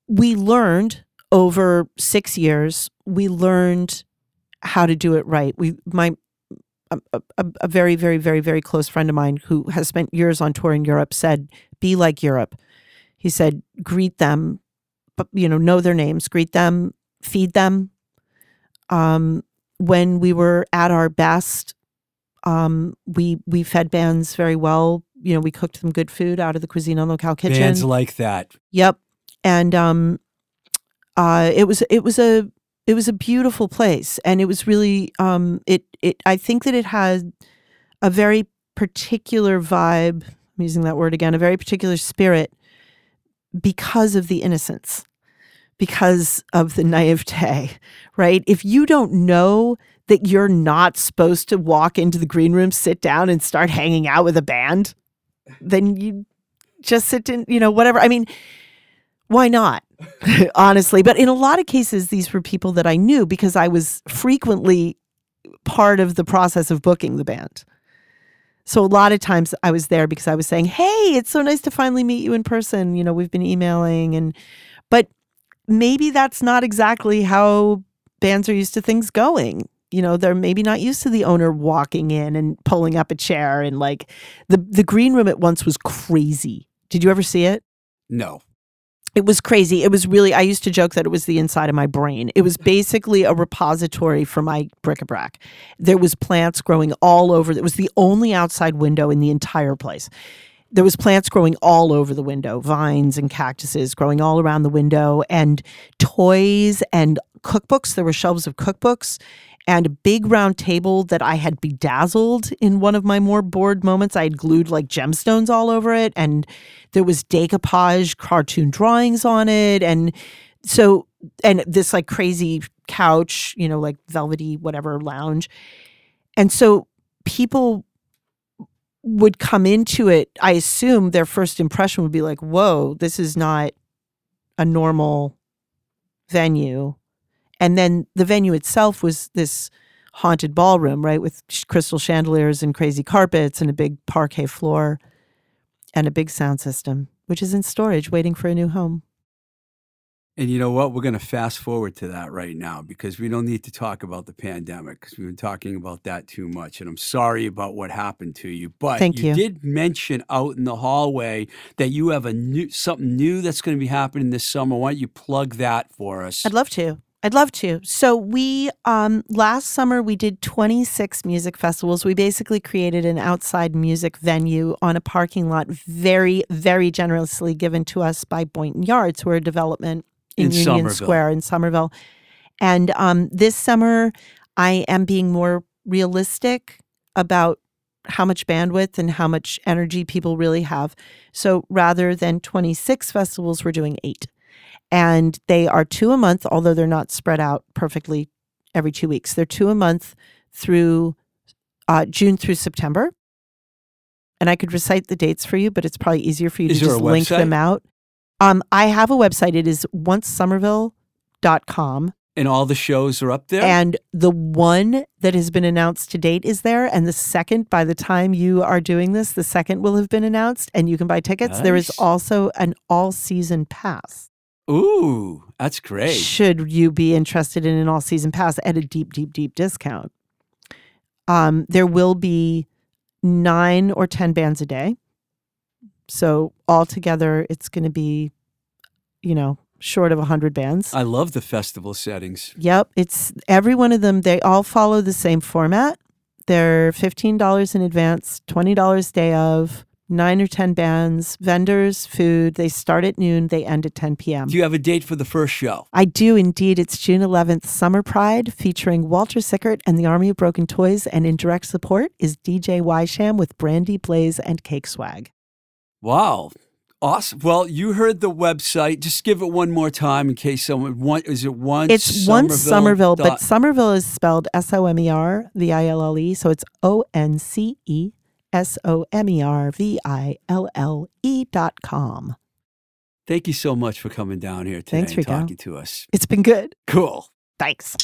we learned over six years. We learned how to do it right. We my a, a, a very very very very close friend of mine who has spent years on tour in Europe said, "Be like Europe." He said, "Greet them, but you know, know their names. Greet them, feed them." Um, when we were at our best, um, we we fed bands very well. You know, we cooked them good food out of the Cuisine en Locale kitchen. Bands like that. Yep. And um uh it was it was a it was a beautiful place and it was really um it it I think that it had a very particular vibe, I'm using that word again, a very particular spirit because of the innocence. Because of the naivete, right? If you don't know that you're not supposed to walk into the green room, sit down, and start hanging out with a band, then you just sit in, you know, whatever. I mean, why not? [laughs] Honestly. But in a lot of cases, these were people that I knew because I was frequently part of the process of booking the band. So a lot of times I was there because I was saying, "Hey, it's so nice to finally meet you in person. You know, we've been emailing and but maybe that's not exactly how bands are used to things going. You know, they're maybe not used to the owner walking in and pulling up a chair and like the the green room at once was crazy. Did you ever see it? No. It was crazy. It was really, I used to joke that it was the inside of my brain. It was basically a repository for my bric-a-brac. There was plants growing all over. It was the only outside window in the entire place. There was plants growing all over the window, vines and cactuses growing all around the window, and toys and cookbooks. There were shelves of cookbooks and a big round table that I had bedazzled in one of my more bored moments. I had glued like gemstones all over it, and there was decoupage cartoon drawings on it, and so and this like crazy couch, you know, like velvety whatever lounge, and so people would come into it. I assume their first impression would be like, "Whoa, this is not a normal venue." And then the venue itself was this haunted ballroom, right, with crystal chandeliers and crazy carpets and a big parquet floor and a big sound system, which is in storage waiting for a new home. And you know what? We're going to fast forward to that right now because we don't need to talk about the pandemic because we've been talking about that too much. And I'm sorry about what happened to you. But Thank you. did mention out in the hallway that you have a new something new that's going to be happening this summer. Why don't you plug that for us? I'd love to. I'd love to. So we um last summer we did 26 music festivals. We basically created an outside music venue on a parking lot very very generously given to us by Boynton Yards, who are a development in, In Union Somerville. Square in Somerville. And um this summer I am being more realistic about how much bandwidth and how much energy people really have. So rather than 26 festivals, we're doing 8 and they are two a month, although they're not spread out perfectly every two weeks. They're two a month through uh, June through September. And I could recite the dates for you, but it's probably easier for you Is to just link them out. Um, I have a website. It is oncesomerville.com. and all the shows are up there. And the one that has been announced to date is there. And the second, by the time you are doing this, the second will have been announced and you can buy tickets. There is also an all season pass. Ooh, that's great. should you be interested in an all season pass at a deep, deep, deep discount. Um, there will be nine or 10 bands a day. So altogether, it's going to be, you know, short of 100 bands. I love the festival settings. Yep. It's every one of them, they all follow the same format. They're $15 in advance, $20 day of, nine or 10 bands, vendors, food. They start at noon, they end at 10 p.m. Do you have a date for the first show? I do indeed. It's June 11th, Summer Pride, featuring Walter Sickert and the Army of Broken Toys. And in direct support is DJ Wysham with Brandy, Blaze, and Cake Swag. Wow. Awesome. Well, you heard the website. Just give it one more time in case someone want is it one It's one Somerville, but Somerville is spelled S O M E R V I L L E. So it's O N C E S O M E R V I L L E dot com. Thank you so much for coming down here today Thanks, and Rico. talking to us. It's been good. Cool. Thanks.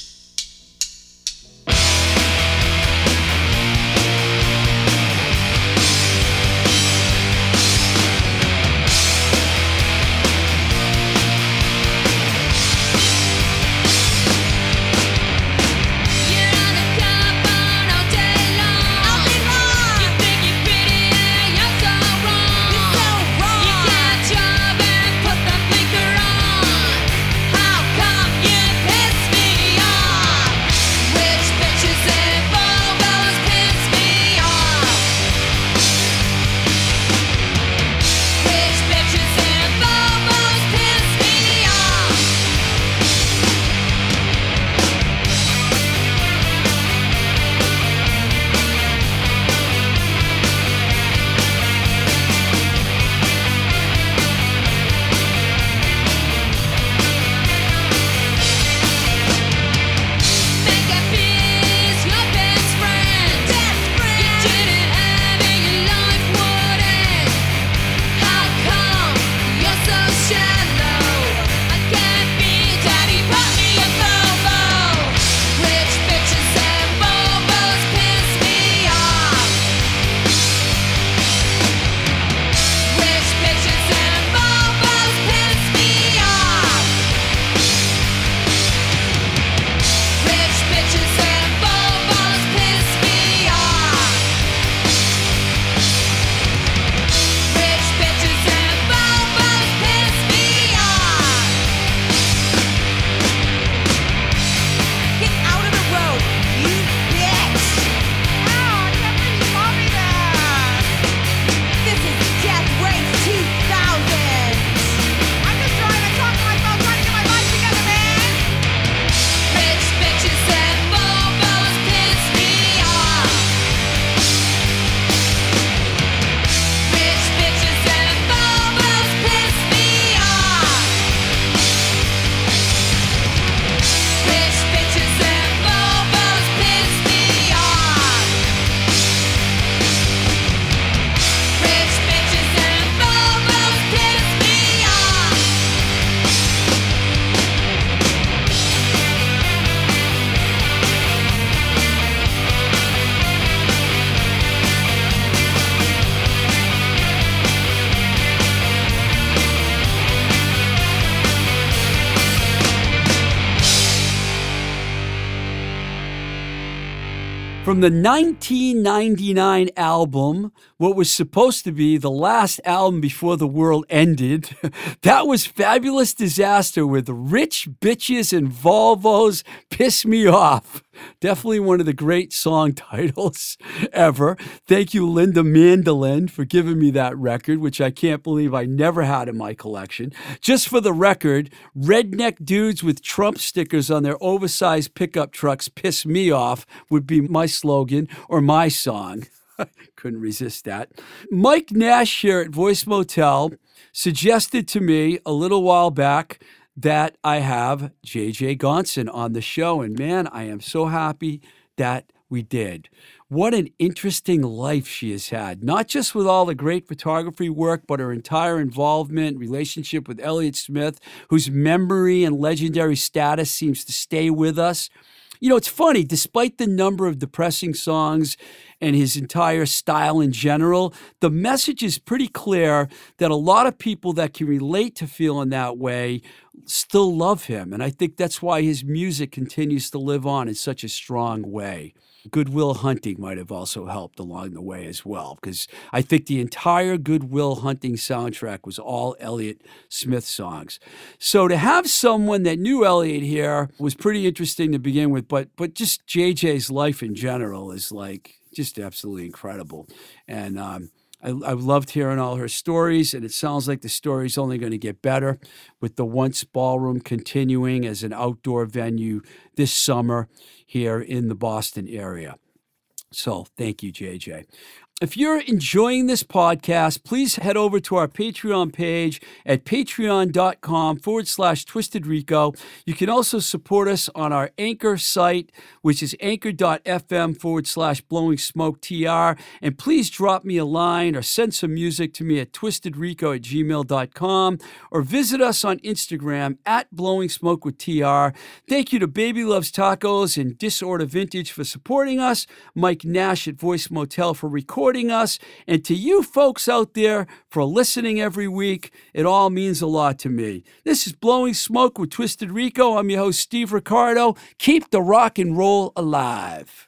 The 1999 album, what was supposed to be the last album before the world ended, [laughs] that was Fabulous Disaster with Rich Bitches and Volvos Piss Me Off. Definitely one of the great song [laughs] titles ever. Thank you, Linda Mandolin, for giving me that record, which I can't believe I never had in my collection. Just for the record, redneck dudes with Trump stickers on their oversized pickup trucks piss me off would be my slogan or my song. [laughs] Couldn't resist that. Mike Nash here at Voice Motel suggested to me a little while back that I have JJ Gonson on the show. And man, I am so happy that we did. What an interesting life she has had, not just with all the great photography work, but her entire involvement, relationship with Elliott Smith, whose memory and legendary status seems to stay with us. You know, it's funny, despite the number of depressing songs and his entire style in general, the message is pretty clear that a lot of people that can relate to feeling that way still love him. And I think that's why his music continues to live on in such a strong way. Good Will Hunting might have also helped along the way as well, because I think the entire Good Will Hunting soundtrack was all Elliott Smith songs. So to have someone that knew Elliott here was pretty interesting to begin with, but but just JJ's life in general is like just absolutely incredible. And um, I, I loved hearing all her stories, and it sounds like the story's only going to get better with the Once Ballroom continuing as an outdoor venue this summer here in the Boston area. So thank you, JJ. If you're enjoying this podcast, please head over to our Patreon page at patreon.com forward slash twisted rico. You can also support us on our anchor site, which is anchor.fm forward slash blowing smoke tr. And please drop me a line or send some music to me at twistedrico at gmail.com or visit us on Instagram at blowing smoke with tr. Thank you to Baby Loves Tacos and Disorder Vintage for supporting us, Mike Nash at Voice Motel for recording us, and to you folks out there for listening every week. It all means a lot to me. This is Blowing Smoke with Twisted Rico. I'm your host, Steve Ricardo. Keep the rock and roll alive.